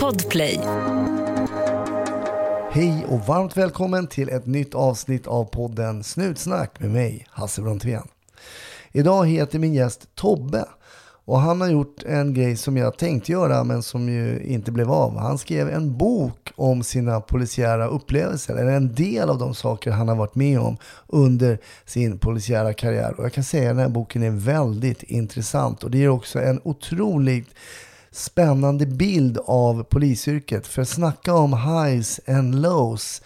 Podplay. Hej och varmt välkommen till ett nytt avsnitt av podden Snutsnack med mig, Hasse Brontén. Idag heter min gäst Tobbe och han har gjort en grej som jag tänkte göra men som ju inte blev av. Han skrev en bok om sina polisiära upplevelser, eller en del av de saker han har varit med om under sin polisiära karriär. Och jag kan säga att den här boken är väldigt intressant och det ger också en otroligt spännande bild av polisyrket. För att snacka om highs and lows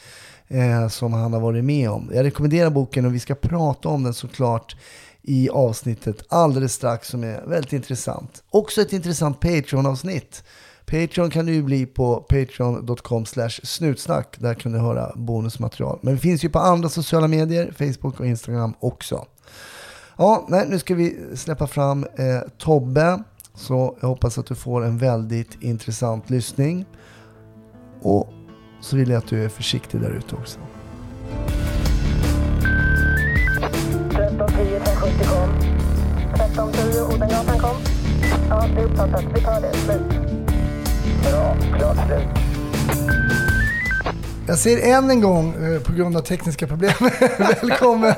eh, som han har varit med om. Jag rekommenderar boken och vi ska prata om den såklart i avsnittet alldeles strax som är väldigt intressant. Också ett intressant Patreon-avsnitt. Patreon kan du ju bli på patreon.com snutsnack. Där kan du höra bonusmaterial. Men det finns ju på andra sociala medier, Facebook och Instagram också. Ja, nej, nu ska vi släppa fram eh, Tobbe. Så jag hoppas att du får en väldigt intressant lyssning. Och så vill jag att du är försiktig där ute också. 1310 570 kom. 1310 Odengatan kom. Ja, det är uppfattat. Vi tar det. Slut. Bra. Klart slut. Jag säger än en gång, eh, på grund av tekniska problem, välkommen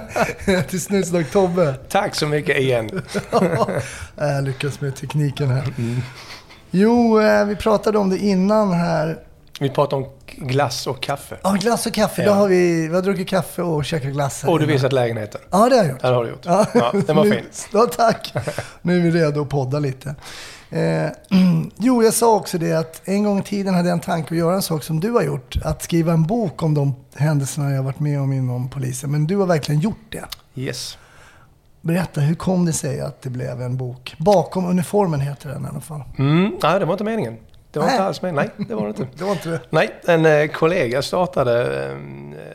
till Snutsnack Tobbe. Tack så mycket igen. jag lyckas med tekniken här. Jo, eh, vi pratade om det innan här. Vi pratar om glass och kaffe. Ja, glass och kaffe. Då Ja. har vi, vi har druckit kaffe och käkat glass. här Och du innan. visat lägenheten. Ja, det har jag gjort. Ja, det har du gjort. Ja, den var nu, fin. Ja, tack. Nu är vi redo att podda lite. Eh, jo, jag sa också det att en gång i tiden hade jag en tanke att göra en sak som du har gjort. Att skriva en bok om de händelserna jag har varit med om inom polisen. Men du har verkligen gjort det. Yes. Berätta, hur kom det sig att det blev en bok? Bakom uniformen heter den i alla fall. Mm, nej, det var inte meningen. Det var Nej. inte alls meningen. Nej, det var det inte. Det var inte det? Nej, en eh, kollega startade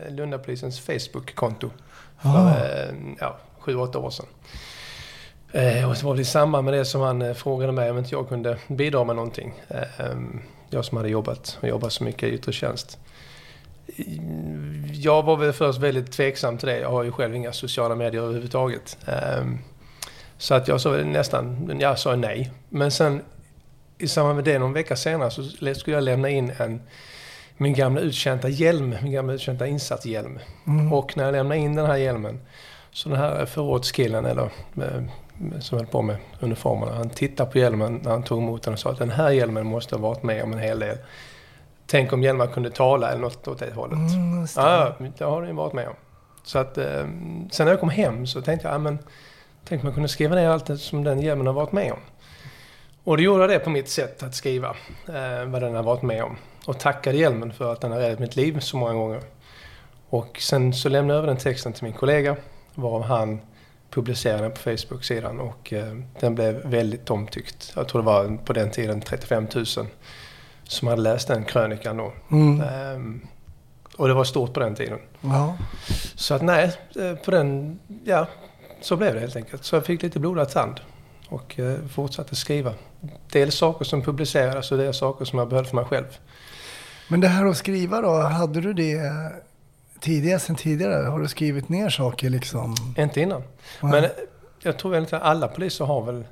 eh, Lundapolisens Facebook-konto för eh, ja, sju, åtta år sedan. Eh, och så var det i samband med det som han eh, frågade mig om inte jag kunde bidra med någonting. Eh, em, jag som hade jobbat och jobbat så mycket i yttre tjänst. Jag var väl först väldigt tveksam till det. Jag har ju själv inga sociala medier överhuvudtaget. Em, så att jag sa väl nästan, jag sa nej. Men sen i samband med det någon vecka senare så skulle jag lämna in en, min gamla uttjänta hjälm, min gamla uttjänta insatshjälm. Och när jag lämnade in den här hjälmen, så den här förrådskillen eller som höll på med uniformerna, han tittade på hjälmen när han tog emot den och sa att den här hjälmen måste ha varit med om en hel del. Tänk om hjälmar kunde tala eller något åt det hållet. Mm, det. Ja, det har den ju varit med om. Så att, eh, sen när jag kom hem så tänkte jag, ja, men tänk man kunde skriva ner allt det som den hjälmen har varit med om. Och då gjorde jag det på mitt sätt att skriva eh, vad den har varit med om. Och tackade hjälmen för att den har räddat mitt liv så många gånger. Och sen så lämnade jag över den texten till min kollega, varav han publicerade den på Facebook-sidan och eh, den blev väldigt omtyckt. Jag tror det var på den tiden 35 000 som hade läst den krönikan då. Mm. Ehm, och det var stort på den tiden. Ja. Så att nej, eh, på den, ja, så blev det helt enkelt. Så jag fick lite blodad tand och eh, fortsatte skriva. Dels saker som publicerades och dels saker som jag behövde för mig själv. Men det här att skriva då, hade du det tidigare, sen tidigare? Har du skrivit ner saker liksom? Inte innan. Nej. Men jag tror väl inte alla poliser har väl,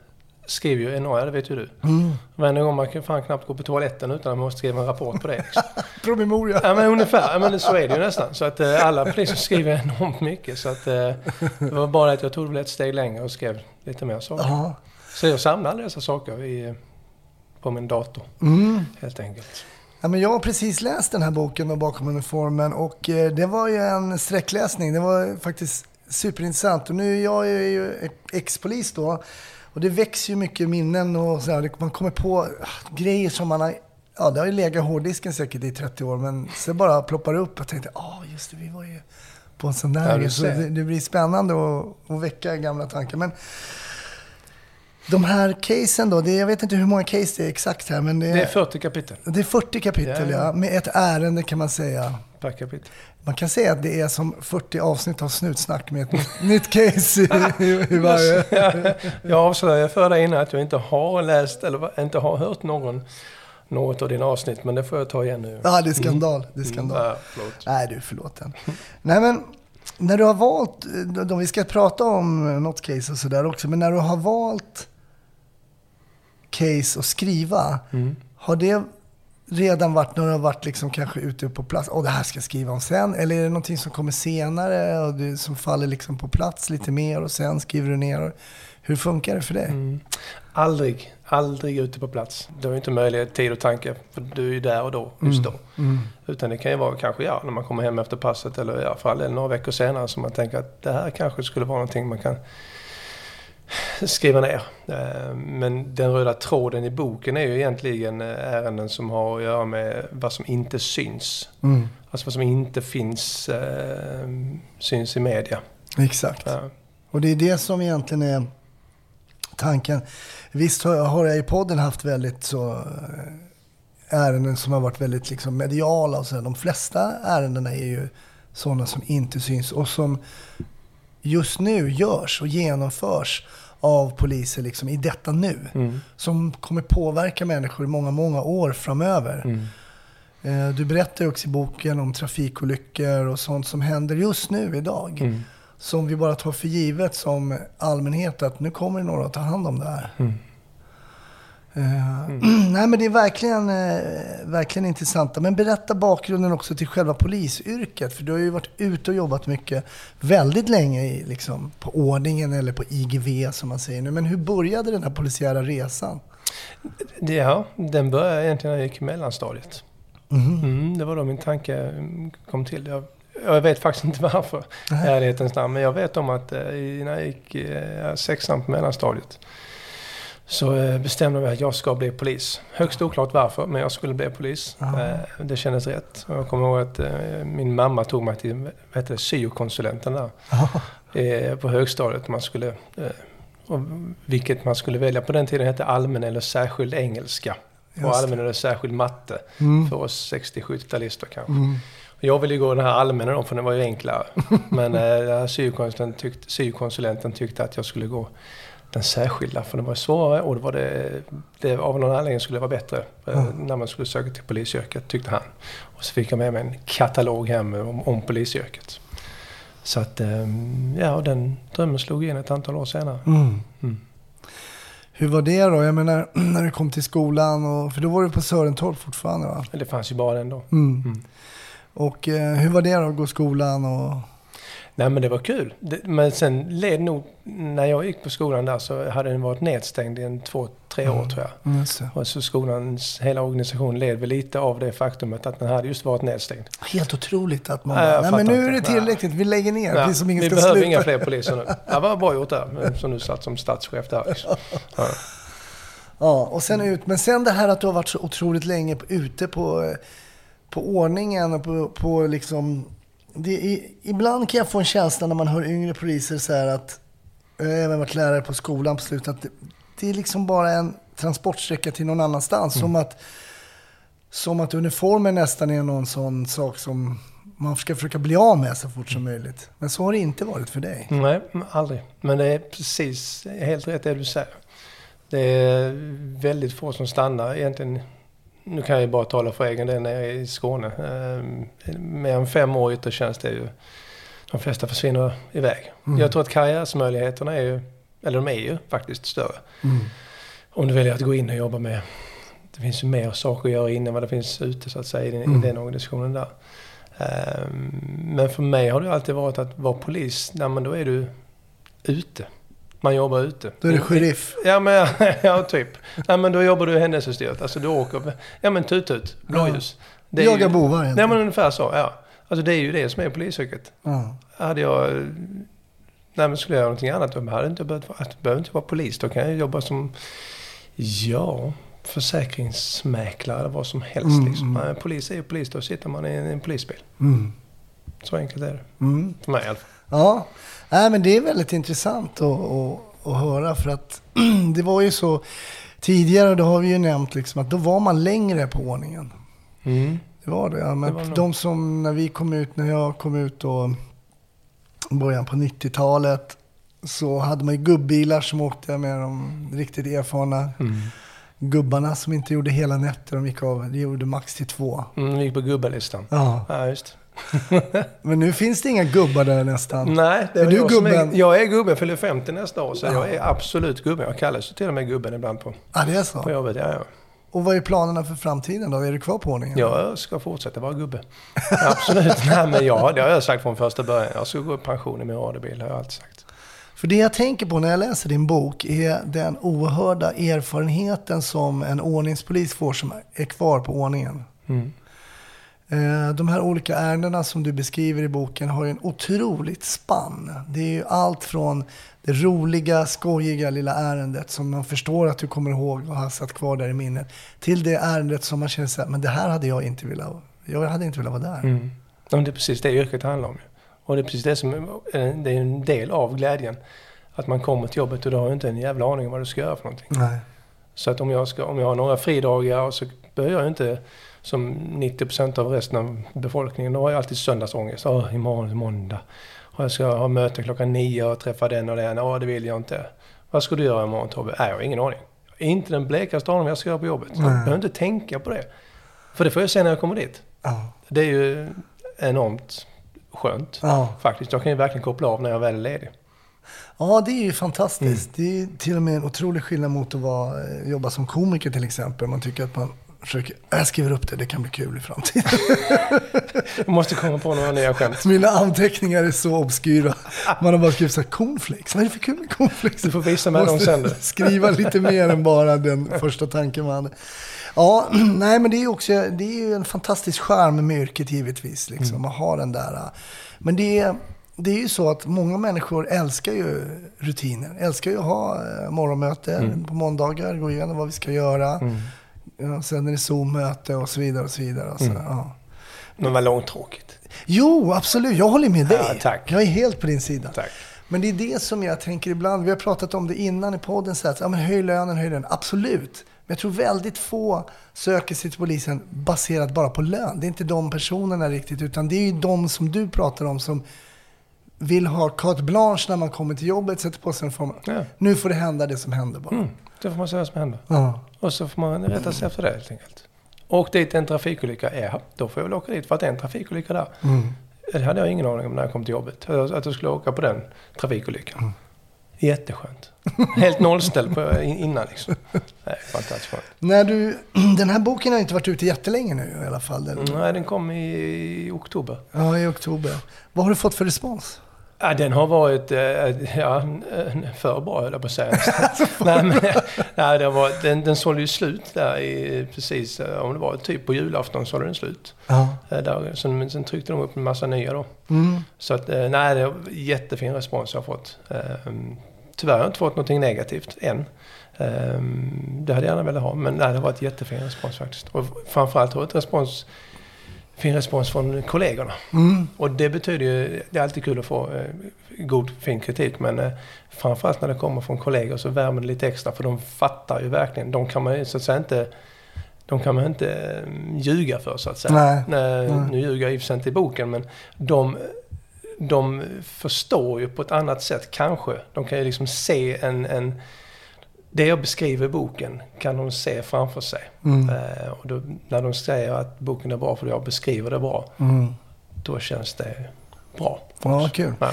skriver ju NA, det vet ju du. Mm. Varje gång man kan fan knappt gå på toaletten utan att man måste skriva en rapport på det. Promemoria. Ja men ungefär, ja, men så är det ju nästan. Så att eh, alla poliser skriver enormt mycket. Så att eh, det var bara att jag tog väl ett steg längre och skrev lite mer saker. Ja. Så jag samlade dessa saker i, på min dator Mm. helt enkelt. Ja, men jag har precis läst den här boken då, bakom uniformen och eh, det var ju en sträckläsning. Det var faktiskt superintressant. Och nu, jag är ju ex-polis då och det växer ju mycket minnen och så. Man kommer på ah, grejer som man har Ja, det har ju legat hårddisken säkert i 30 år, men så bara ploppar det upp. Jag tänkte, ja ah, just det, vi var ju på en sån där. Ja, grej." du så det, det blir spännande att, att väcka gamla tankar. Men de här casen då, det, jag vet inte hur många case det är exakt här, men det är, Det är 40 kapitel det är 40 kapitel, Ja, ja, med ett ärende kan man säga. per kapitel. Man kan säga att det är som 40 avsnitt av Snutsnack med ett nytt- case i, i, i varje. Jag avslöjar för dig innan att jag inte har läst eller inte har hört någon, något av dina avsnitt. Men det får jag ta igen nu. Ja, det är skandal. Det är skandal. Ja, förlåt. Nej, du, förlåten. Nej, men när du har valt, då vi ska prata om något case och sådär också, men när du har valt case att skriva, Mm. Har det redan varit när du har varit liksom kanske ute på plats? Åh, det här ska jag skriva om sen. Eller är det någonting som kommer senare och du, som faller liksom på plats lite mer och sen skriver du ner? Hur funkar det för dig? Mm. Aldrig, aldrig ute på plats. Du har ju inte möjlighet, tid och tanke. För du är ju där och då, just då. Mm. Utan det kan ju vara kanske ja, när man kommer hem efter passet eller ja, för all del några veckor senare som man tänker att det här kanske skulle vara någonting man kan skriva ner. Eh, Men den röda tråden i boken är ju egentligen eh, ärenden som har att göra med vad som inte syns. Mm. Alltså vad som inte finns, eh, syns i media. Exakt. Ja. Och det är det som egentligen är tanken. Visst har jag, i podden haft väldigt så ärenden som har varit väldigt liksom mediala och så. De flesta ärendena är ju sådana som inte syns och som just nu görs och genomförs av poliser liksom i detta nu. Mm. Som kommer påverka människor i många, många år framöver. Mm. Eh, Du berättar också i boken om trafikolyckor och sånt som händer just nu idag. Mm. Som vi bara tar för givet som allmänhet att nu kommer det några att ta hand om det här. Mm. Nej men det är verkligen, eh, verkligen intressant. Men berätta bakgrunden också till själva polisyrket. För du har ju varit ute och jobbat mycket, väldigt länge i, liksom, på ordningen eller på IGV som man säger nu. Men hur började den här polisiära resan? Ja, den började egentligen när jag gick i mellanstadiet. Mhm. Mm, det var då min tanke mm, kom till. Jag, jag vet faktiskt inte varför, i ärlighetens namn. Men jag vet om att eh, när jag gick sexan på mellanstadiet så eh, bestämde jag mig att jag ska bli polis. Högst oklart varför, men jag skulle bli polis. Ja. Eh, det kändes rätt. Jag kommer ihåg att eh, min mamma tog mig till vad det, syokonsulenten där eh, på högstadiet. Man skulle, och vilket man skulle välja på den tiden hette allmän eller särskild engelska. Och allmän eller särskild matte. Mm. För oss 60-70-talister kanske. Mm. Jag ville ju gå den här allmänna då, för den var ju enklare. Men syokonsulenten, tyckte, syokonsulenten tyckte att jag skulle gå den särskilda, för den var svårare och det var det, det av någon anledning skulle det vara bättre Ja. när man skulle söka till polisyrket, tyckte han. Och så fick jag med mig en katalog hem om, om polisyrket. Så att, eh, ja, och den drömmen slog in ett antal år senare. Mm. Mm. Hur var det då? Jag menar, när du kom till skolan, och, för då var du på Sörentorp fortfarande va? Det fanns ju bara den då. Mm. Mm. Och eh, hur var det då att gå skolan och... Nej men det var kul. Det, men sen led nog, när jag gick på skolan där så hade den varit nedstängd i en två, tre år Mm. tror jag. Mm. Och så skolans hela organisation led väl lite av det faktumet att den hade just varit nedstängd. Helt otroligt att man bara, nej men nu är det tillräckligt, vi lägger ner. Ja, som ingen vi ska behöver sluta. inga fler poliser nu. Det var bra gjort där, som du satt som statschef där. Ja. Ja, och sen ut. Men sen det här att du har varit så otroligt länge ute på, på ordningen och på, på liksom... Det, i, ibland kan jag få en känsla när man hör yngre poliser så här att, jag har även varit lärare på skolan på slutet, att det, det är liksom bara en transportsträcka till någon annanstans. Som, att, som att uniformen nästan är någon sån sak som man ska försöka bli av med så fort som möjligt. Men så har det inte varit för dig. Nej, aldrig. Men det är precis helt rätt det du säger. Det är väldigt få som stannar egentligen. Nu kan jag ju bara tala för egen del nere i Skåne. Eh, mer än fem år i yttre tjänst är ju... De flesta försvinner iväg. Mm. Jag tror att karriärsmöjligheterna är ju... Eller de är ju faktiskt större. Mm. Om du väljer att gå in och jobba med... Det finns ju mer saker att göra inne än vad det finns ute så att säga i den, Mm. i den organisationen där. Ehm, Men för mig har det alltid varit att vara polis, nej men då är du ute. Man jobbar ute. Då är det sheriff. Ja men, ja typ. Nej men då jobbar du händelsestyrt. Alltså du åker, ja men tut ut, blåljus. Är Jaga bovar Nej egentligen. men ungefär så, ja. Alltså det är ju det som är polisyrket. Ja. Hade jag... Nej men skulle jag göra någonting annat, då hade jag inte behövt, vara- jag behöver inte vara polis. Då kan jag jobba som, ja, försäkringsmäklare eller vad som helst. Mm, liksom. mm. Polis är ju polis, då sitter man i en, en polisbil. Mm. Så enkelt är det. Mm. För mig i alla fall. Ja, Nej, men det är väldigt intressant att, att, att höra för att det var ju så tidigare, då har vi ju nämnt liksom att då var man längre på ordningen. Mm. Det var det. Ja, men Det var de som, när vi kom ut, när jag kom ut då, början på 90-talet, så hade man ju gubbilar som åkte med de riktigt erfarna Mm. gubbarna som inte gjorde hela nätter. De gick av, de gjorde max till två. Mm, vi gick på gubbelistan. Ja. Ja, just. Men nu finns det inga gubbar där nästan. Nej, det Är är du jag gubben? Är, jag är gubben, fyller 50 nästa år. Så Ja. jag är absolut gubben. Jag kallas till och med gubben ibland på, Ja, det är på så. jobbet. Ja, ja. Och vad är planerna för framtiden då? Är du kvar på ordningen? Jag ska fortsätta vara gubbe. Absolut. Nej, men ja, det har jag sagt från första början. Jag ska gå i pension i min radiobil, har jag alltid sagt. För det jag tänker på när jag läser din bok är den oerhörda erfarenheten som en ordningspolis får som är kvar på ordningen. Mm. Eh, De här olika ärendena som du beskriver i boken har ju en otroligt spann. Det är ju allt från det roliga, skojiga lilla ärendet som man förstår att du kommer ihåg och har satt kvar där i minnet. Till det ärendet som man känner så här, men det här hade jag inte velat, jag hade inte velat vara där. Mm. Ja, det är precis det yrket handlar om. Och det är precis det som är, det är en del av glädjen. Att man kommer till jobbet och du har inte en jävla aning om vad du ska göra för någonting. Nej. Så att om jag, ska, om jag har några fridagar så behöver jag inte som 90% av resten av befolkningen, då har jag alltid söndagsångest. Åh, imorgon är måndag. Och jag ska ha möte klockan nio och träffa den och den. Åh, det vill jag inte. Vad ska du göra imorgon Tobbe? Nej, jag har ingen aning. Inte den blekaste aning vad jag ska göra på jobbet. Jag Nej. behöver inte tänka på det. För det får jag se när jag kommer dit. Ja. Det är ju enormt skönt. Ja. Faktiskt. Jag kan ju verkligen koppla av när jag väl är ledig. ja, det är ju fantastiskt. Det är till och med en otrolig skillnad mot att vara, eh, jobba som komiker till exempel. Man tycker att man försöker, jag skriver upp det, det kan bli kul i framtiden. Jag måste komma på några nya skämt. Mina anteckningar är så obskyra. Man har bara skrivit så här, cornflakes, vad är det för kul med cornflakes? Du får visa mig dem sen. du. skriva lite mer än bara den första tanken man hade. Ja, nej men det är ju också det är ju en fantastisk charm med yrket givetvis. Liksom. Man har den där. äh, Men det är, det är ju så att många människor älskar ju rutiner. Älskar ju att ha eh, morgonmöte på måndagar, gå igenom vad vi ska göra. Ja, sen är det Zoom-möte och så vidare och så vidare. Alltså, ja. Men vad långtråkigt. Jo, absolut. Jag håller med dig. Ja, tack. Jag är helt på din sida. Tack. Men det är det som jag tänker ibland. Vi har pratat om det innan i podden. Så att, ja, men höj lönen, höj lönen. Absolut. Men jag tror väldigt få söker sig till polisen baserat bara på lön. Det är inte de personerna riktigt. Utan det är ju de som du pratar om som vill ha carte blanche när man kommer till jobbet. Sätter på sig en form. Ja. Nu får det hända det som händer bara. Mm. Då får man vad som händer. Ja. Och så får man rätta sig efter det helt enkelt. Och dit en trafikolycka är, då får jag väl åka dit för att det är en trafikolycka där. Mm. Det hade jag ingen aning om när jag kom till jobbet. Att jag skulle åka på den trafikolyckan. Mm. Jätteskönt. Helt nollställd på, innan liksom. Nej, fantastiskt skönt. När du, den här boken har inte varit ute jättelänge nu i alla fall. eller? Nej, den kom i, i oktober. Ja, i oktober. Vad har du fått för respons? Ja, den har varit eh, ja, eh, för bra höll jag på att säga. nej, men, nej, den, var, den, den sålde ju slut där i, precis, eh, om det var typ på julafton sålde den slut. Ja. Där, sen, sen tryckte de upp en massa nya då. Mm. Så att, nej, det är jättefin respons jag har fått. Eh, Tyvärr har jag inte fått någonting negativt än. Eh, Det hade jag gärna velat ha, men nej, det har varit jättefin respons faktiskt. Och framförallt har ett respons, fin respons från kollegorna. Mm. Och det betyder ju, det är alltid kul att få eh, god, fin kritik, men eh, framförallt när det kommer från kollegor så värmer det lite extra, för de fattar ju verkligen. De kan man ju så att säga inte, de kan man inte eh, ljuga för så att säga. Nej. Nej, Nej. Nu ljuger jag i och för sig inte i boken, men de, de förstår ju på ett annat sätt kanske. De kan ju liksom se en, en det jag beskriver i boken kan de se framför sig. Mm. Eh, och då, när de säger att boken är bra för jag beskriver det bra, Mm. då känns det bra. Ja, kul. Ja.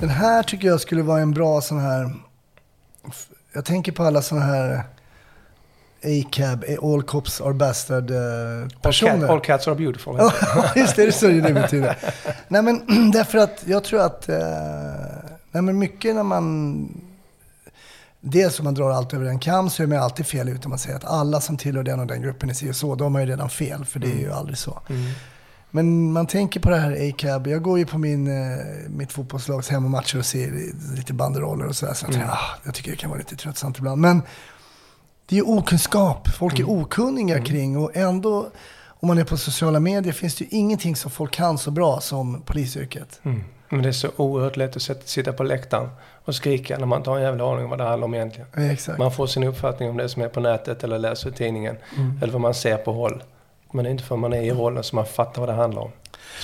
Den här tycker jag skulle vara en bra sån här... Jag tänker på alla såna här A-cab, All Cops Are Bastard eh, All, cat, all cats are beautiful. Just det, det är så det betyder. Nej men därför att jag tror att, eh, nej men mycket när man, dels om man drar allt över en kam så är man alltid fel ut om man säger att alla som tillhör den och den gruppen är si och så, då har man ju redan fel, för det är ju aldrig så. Mm. Men man tänker på det här A-cab. Jag går ju på min, eh, mitt fotbollslags hemmamatcher och ser lite banderoller och sådär. Så jag, tänker, ah, jag tycker det kan vara lite tröttsamt ibland. Men det är ju okunskap. Folk är okunniga kring och ändå, om man är på sociala medier, finns det ju ingenting som folk kan så bra som polisyrket. Mm. Men det är så oerhört lätt att sätta- sitta på läktaren och skrika när man inte har en jävla aning om vad det handlar om egentligen. Ja. Man får sin uppfattning om det som är på nätet eller läser i tidningen. Eller vad man ser på håll. Men det är inte för man är i rollen som man fattar vad det handlar om.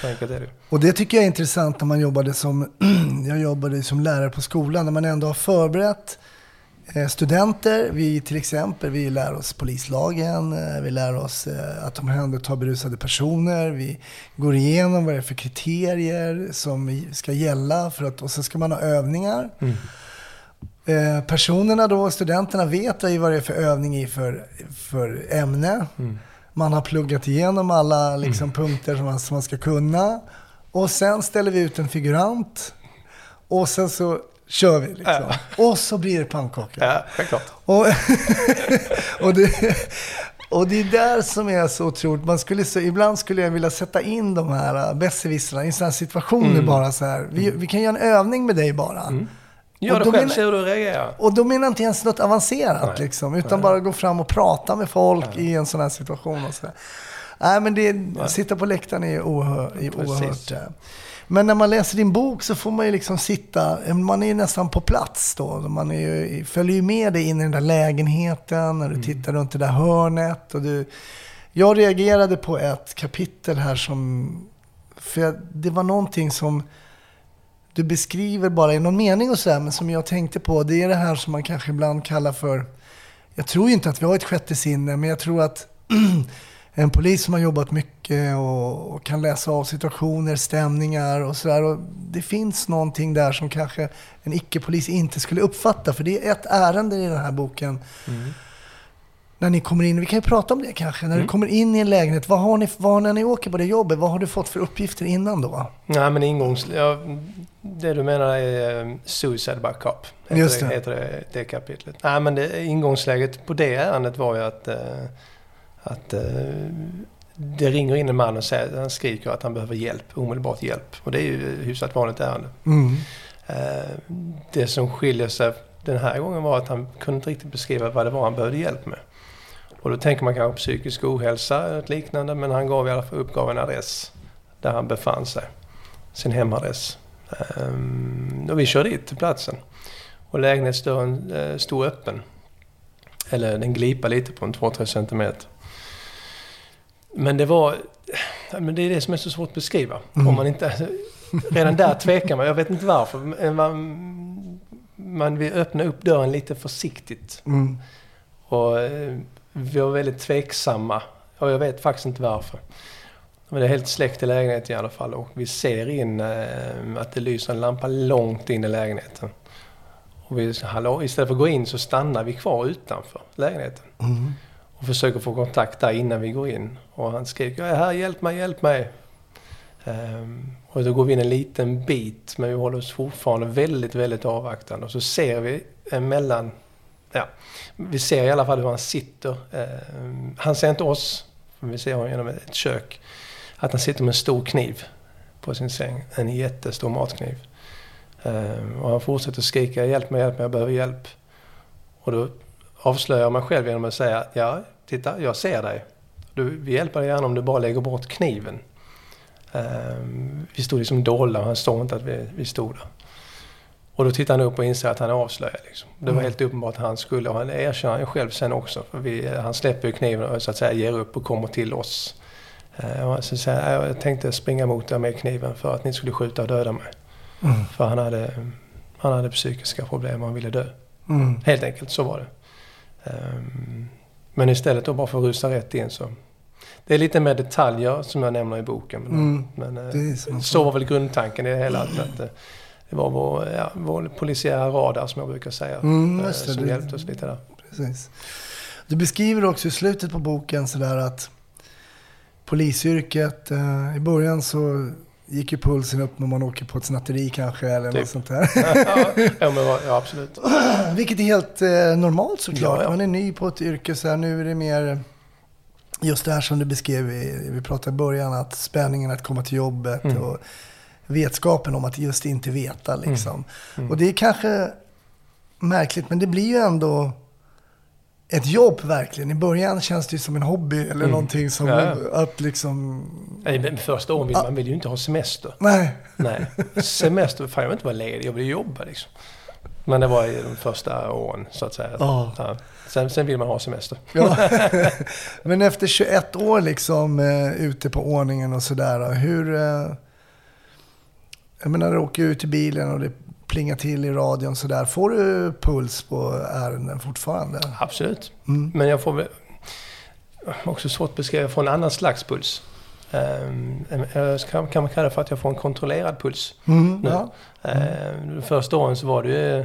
Så enkelt är det. Och det tycker jag är intressant när man jobbade som, jag jobbade som lärare på skolan, när man ändå har förberett studenter. Vi till exempel, vi lär oss polislagen, eh, vi lär oss eh, att omhänderta berusade personer, vi går igenom vad det är för kriterier som ska gälla för att, och så ska man ha övningar. Eh, personerna då, studenterna vet ju vad det är för övning i för, för ämne. Mm. Man har pluggat igenom alla liksom, punkter som man, som man ska kunna. Och sen ställer vi ut en figurant. Och sen så kör vi liksom. Och så blir det pannkaka. Ja, självklart. Och, och, det, och det är där som är så otroligt. Man skulle så, ibland skulle jag vilja sätta in de här äh, besserwissrarna i sådana här situationer Mm. bara så här. Vi, vi kan göra en övning med dig bara. Gör Och det själv, menar- se hur du reagerar. Och då menar jag inte ens något avancerat Nej. liksom. Utan bara gå fram och prata med folk i en sån här situation. Och så. Nej men det, sitta på läktaren är oerhört. Är oerhört eh. Men när man läser din bok så får man ju liksom sitta, man är ju nästan på plats då. Man är ju, följer ju med dig in i den där lägenheten, när du tittar runt det där hörnet. Och du, jag reagerade på ett kapitel här som, för jag, det var någonting som du beskriver bara i någon mening och sådär, men som jag tänkte på, det är det här som man kanske ibland kallar för, jag tror ju inte att vi har ett sjätte sinne, men jag tror att en polis som har jobbat mycket och, och kan läsa av situationer, stämningar och sådär. Det finns någonting där som kanske en icke-polis inte skulle uppfatta, för det är ett ärende i den här boken. När ni kommer in, vi kan ju prata om det kanske, när du kommer in i en lägenhet, vad har ni, vad, när ni åker på det jobbet, vad har du fått för uppgifter innan då? Nej, men ingångs... Ja, det du menar är um, Suicide by Cop. Heter Just det. det. Heter det, det kapitlet. Nej, men det, ingångsläget på det ärendet var ju att, eh, att eh, det ringer in en man och säger, han skriker att han behöver hjälp, omedelbart hjälp. Och det är ju hyfsat vanligt ärende. Mm. Eh, det som skiljer sig den här gången var att han kunde inte riktigt beskriva vad det var han behövde hjälp med. Och då tänker man kanske psykisk ohälsa eller liknande, men han gav i alla fall uppgav en adress där han befann sig. Sin hemadress. Ehm, och vi körde dit till platsen. Och lägenhetsdörren eh, stod öppen. Eller den glipade lite på en 2-3 centimeter. Men det var... Men det är det som är så svårt att beskriva. Om man inte, redan där tvekar man. Jag vet inte varför. Men Man, man vill öppna upp dörren lite försiktigt. Mm. Och eh, vi var väldigt tveksamma. Och jag vet faktiskt inte varför. Men det är helt släckt i lägenheten i alla fall. Och vi ser in eh, att det lyser en lampa långt in i lägenheten. Och vi, hallå, istället för att gå in så stannar vi kvar utanför lägenheten. Mm. Och försöker få kontakt där innan vi går in. Och han skriker jag är här, hjälp mig, hjälp mig. Um, och då går vi in en liten bit men vi håller oss fortfarande väldigt, väldigt avvaktande. Och så ser vi emellan, ja, vi ser i alla fall hur han sitter. Ehm, han ser inte oss, men vi ser honom genom ett kök. Att han sitter med en stor kniv på sin säng. En jättestor matkniv. Um, och han fortsätter skrika hjälp mig, hjälp mig, jag behöver hjälp. Och då avslöjar mig själv genom att säga ja, titta, jag ser dig. Du, vi hjälper dig gärna om du bara lägger bort kniven. Ehm, vi stod liksom dolda och han såg inte att vi, vi stod där. Och då tittar han upp och inser att han är avslöjad. Liksom. Det var Mm. helt uppenbart att han skulle, och han erkänner ju själv sen också. För vi, han släpper ju kniven och så att säga ger upp och kommer till oss. Ehm, och så säger jag tänkte springa mot er med kniven för att ni skulle skjuta och döda mig. Mm. För han hade, han hade psykiska problem och han ville dö. Mm. Helt enkelt, så var det. Ehm, Men istället då bara för att rusa rätt in så. Det är lite mer detaljer som jag nämner i boken. Men, Mm. men eh, så var väl grundtanken i det hela. Att, att eh, det var vår, ja, vår polisiära radar som jag brukar säga. Mm, eh, som Det- hjälpte oss lite där. Precis. Du beskriver också i slutet på boken sådär att polisyrket, eh, i början så gick ju pulsen upp när man åker på ett snatteri kanske eller Typ. något sånt där. ja, men, ja, absolut. Vilket är helt eh, normalt såklart. Ja, ja. Man är ny på ett yrke så här, nu är det mer just det här som du beskrev, vi pratade i början, att spänningen att komma till jobbet Mm. och vetskapen om att just inte veta liksom. Mm. Och det är kanske märkligt, men det blir ju ändå ett jobb verkligen. I början känns det ju som en hobby eller Mm. någonting som Ja, att liksom... Nej, men första åren vill man vill ju inte ha semester. Nej. Nej, semester, fan jag vill inte vara ledig, jag vill jobba liksom. Men det var i de första åren så att säga. Ja. Ja. Sen, sen vill man ha semester. Ja. Men efter 21 år liksom eh, ute på ordningen och sådär. Hur... Eh, jag menar, du åker ut i bilen och det plingar till i radion sådär. Får du puls på ärenden fortfarande? Absolut. Mm. Men jag får väl också svårt att beskriva, jag får en annan slags puls. Um, kan, kan man kalla det för att jag får en kontrollerad puls. Mm. Nu. Ja. Ehm, de första åren så var det ju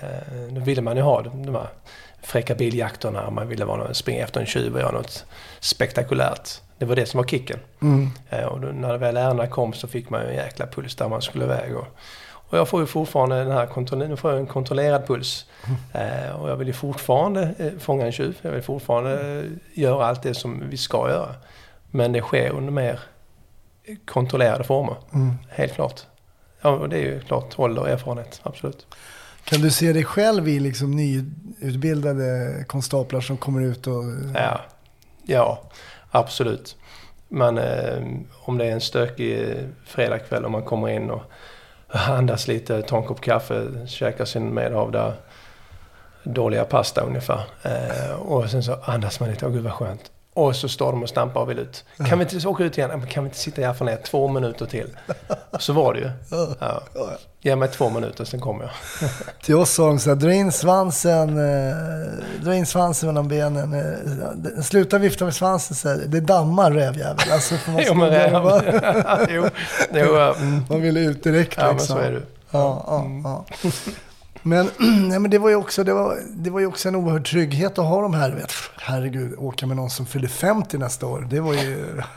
Eh, då ville man ju ha de här fräcka biljakterna, man ville vara någon, springa efter en tjuv och göra något spektakulärt. Det var det som var kicken. Mm. Eh, och då, när väl ärendena kom så fick man ju en jäkla puls där man skulle iväg. Och, och jag får ju fortfarande den här kontroll, nu får jag en kontrollerad puls. Eh, och jag vill ju fortfarande eh, fånga en tjuv. Jag vill fortfarande eh, göra allt det som vi ska göra. Men det sker under mer kontrollerade former. Mm. Helt klart. Ja, och det är ju klart ålder och erfarenhet, absolut. Kan du se dig själv i liksom nyutbildade konstaplar som kommer ut och... Ja, ja absolut. Men eh, om det är en stökig fredagkväll och man kommer in och andas lite, tar en kopp kaffe, käkar sin medhavda dåliga pasta ungefär. Eh, och sen så andas man lite, åh gud vad skönt. Och så står de och stampar och vill ut. Kan vi inte åka ut igen? Men Kan vi inte sitta i ner två minuter till? Så var det ju. Ja. Ge mig två minuter, sen kommer jag. Till oss sa de så här, dra in svansen, eh, dra in svansen mellan benen. Eh, sluta vifta med svansen, så här, det dammar rävjävel. Alltså, för man, Jo, men räv- jo, jo, mm. man vill ut direkt ja, men liksom. så är det. Ja, ja, ja. Men, nej, men det, var ju också, det, var, det var ju också en oerhörd trygghet att ha de här. Vet, herregud, åka med någon som fyller 50 nästa år. Det var ju...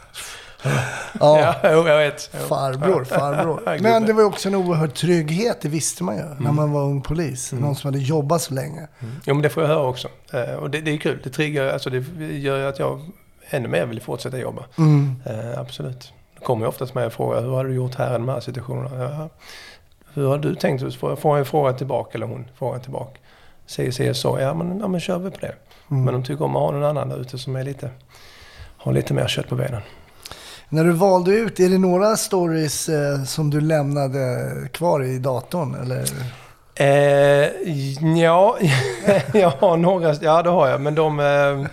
Ja, jag vet. Farbror, farbror. Men det var ju också en oerhörd trygghet, det visste man ju. Mm. När man var ung polis. Någon som hade jobbat så länge. Jo, men det får jag höra också. Eh, och det, det är kul. Det triggar, alltså det gör ju att jag ännu mer vill fortsätta jobba. Mm. Eh, absolut. Det kommer ju oftast med och frågar, hur har du gjort här i de här situationerna? Ja, hur har du tänkt? Så får jag en fråga tillbaka, eller hon frågar tillbaka. Säger säger så, ja men, ja men kör vi på det. Mm. Men de tycker om att ha någon annan där ute som är lite, har lite mer kött på benen. När du valde ut, är det några stories eh, som du lämnade kvar i datorn? Eller? Eh, ja, jag har några, ja det har jag, men de... Eh,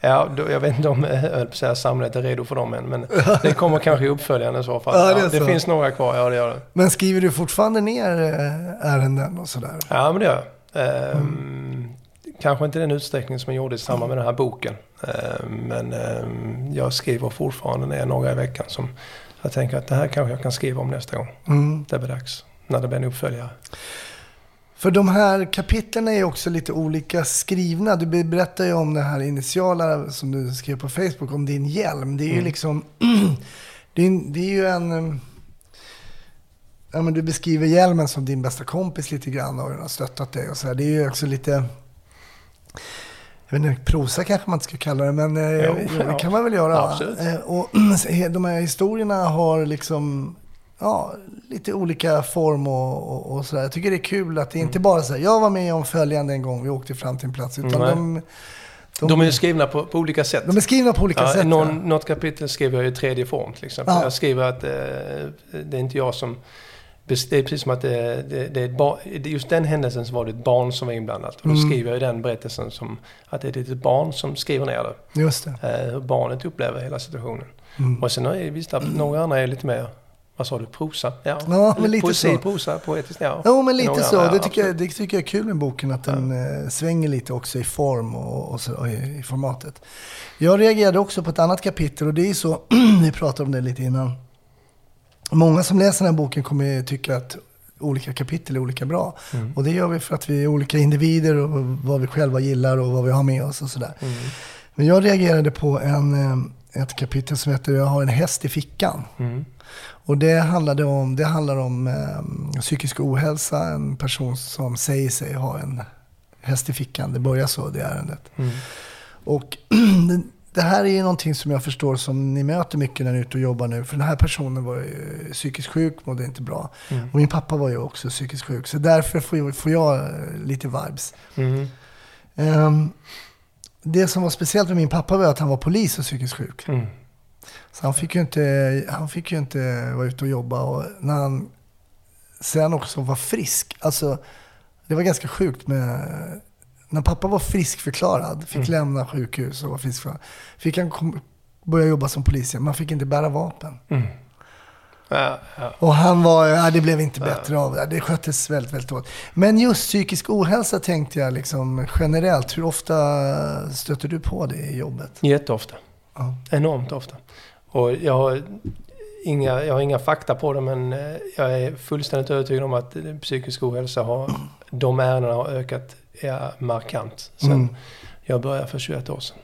Ja, då, jag vet inte om säga, samhället är redo för dem än, men det kommer kanske i uppföljande i så fall. Ja, det Ja, det finns några kvar, ja det gör det. Men skriver du fortfarande ner eh, ärenden och sådär? Ja, men det gör jag. Ehm, Kanske inte den utsträckning som jag gjorde i samband med den här boken. Ehm, men ehm, jag skriver fortfarande ner några i veckan som jag tänker att det här kanske jag kan skriva om nästa gång. Mm. Det blir dags. När det blir en uppföljare. För de här kapitlen är också lite olika skrivna. Du be- berättar ju om det här initiala som du skrev på Facebook om din hjälm. Det är ju Mm. liksom... det, är, det är ju en... Ja, men du beskriver hjälmen som din bästa kompis lite grann och den har stöttat dig och så här. Det är ju också lite... Jag vet inte, prosa kanske man inte ska kalla det, men eh, Jo, det ja. kan man väl göra. Absolut. Eh, Och de här historierna har liksom ja, lite olika form och, och, och sådär. Jag tycker det är kul att det inte bara här, jag var med om följande en gång, vi åkte fram till en plats. Utan Nej. de, de, De är skrivna på, på olika sätt. de är skrivna på olika Ja, sätt. någon, ja. Något kapitel skriver jag i tredje form till exempel. Ja. Jag skriver att eh, det är inte jag som... Det är precis som att det, det, det är barn, just den händelsen så var det ett barn som var inblandat. Och då Mm. skriver jag i den berättelsen som att det är ett litet barn som skriver ner det. Just det. Eh, hur barnet upplever hela situationen. Mm. Och sen har jag visst att några andra är lite mer, vad sa du, prosa? Ja, Ja, men lite poesi, så. prosa, poetiskt, ja. Jo, men lite Några så. andra, Det ja, tycker, jag, det tycker jag är kul med boken, att den eh, svänger lite också i form och, och, så, och i, i formatet. Jag reagerade också på ett annat kapitel och det är så, vi pratade om det lite innan. Många som läser den här boken kommer tycka att olika kapitel är olika bra. Mm. Och det gör vi för att vi är olika individer och vad vi själva gillar och vad vi har med oss och sådär. Mm. Men jag reagerade på en, eh, ett kapitel som heter Jag har en häst i fickan. Mm. Och det, handlade om, det handlar om eh, psykisk ohälsa, en person som säger sig ha en häst i fickan. Det börjar så, det ärendet. Mm. Och det- här är någonting som jag förstår som ni möter mycket när ni är ute och jobbar nu. För den här personen var ju psykiskt sjuk, mådde inte bra. Mm. Och min pappa var ju också psykiskt sjuk. Så därför får jag, får jag eh, lite vibes. Mm. Det som var speciellt med min pappa var att han var polis och psykiskt sjuk. Mm. Så han fick ju inte, han fick ju inte vara ute och jobba. Och när han sen också var frisk, alltså det var ganska sjukt med när pappa var friskförklarad, fick Mm. lämna sjukhus och var friskförklarad, fick han kom, börja jobba som polis igen. Man fick inte bära vapen. Mm. Ja, ja. Och han var, ja, det blev inte bättre av det. Det sköttes väldigt, väldigt dåligt. Men just psykisk ohälsa tänkte jag liksom generellt. Hur ofta stöter du på det i jobbet? Jätteofta. Ja. Enormt ofta. Och jag har inga, jag har inga fakta på det men eh, jag är fullständigt övertygad om att psykisk ohälsa har, de ärendena har ökat ja, markant sen Mm. jag började för 21 år sedan.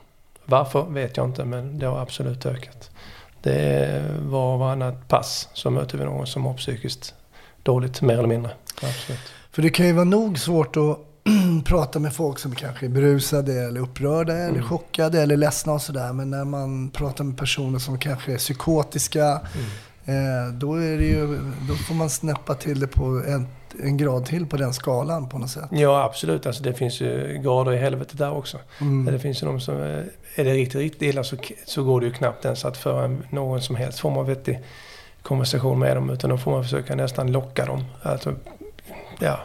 Varför vet jag inte men det har absolut ökat. Det var varannat pass så möter vi någon som mår psykiskt dåligt mer eller mindre. Absolut. För det kan ju vara nog svårt att prata med folk som kanske är berusade eller upprörda eller Mm. chockade eller ledsna och sådär. Men när man pratar med personer som kanske är psykotiska, Mm. eh, då, är det ju, då får man snäppa till det på en, en grad till på den skalan på något sätt. Ja absolut, alltså, det finns ju grader i helvetet där också. Mm. Det finns ju de som, eh, är det riktigt, riktigt illa så, så går det ju knappt ens att föra någon som helst form av vettig konversation med dem. Utan då får man försöka nästan locka dem. Alltså, ja,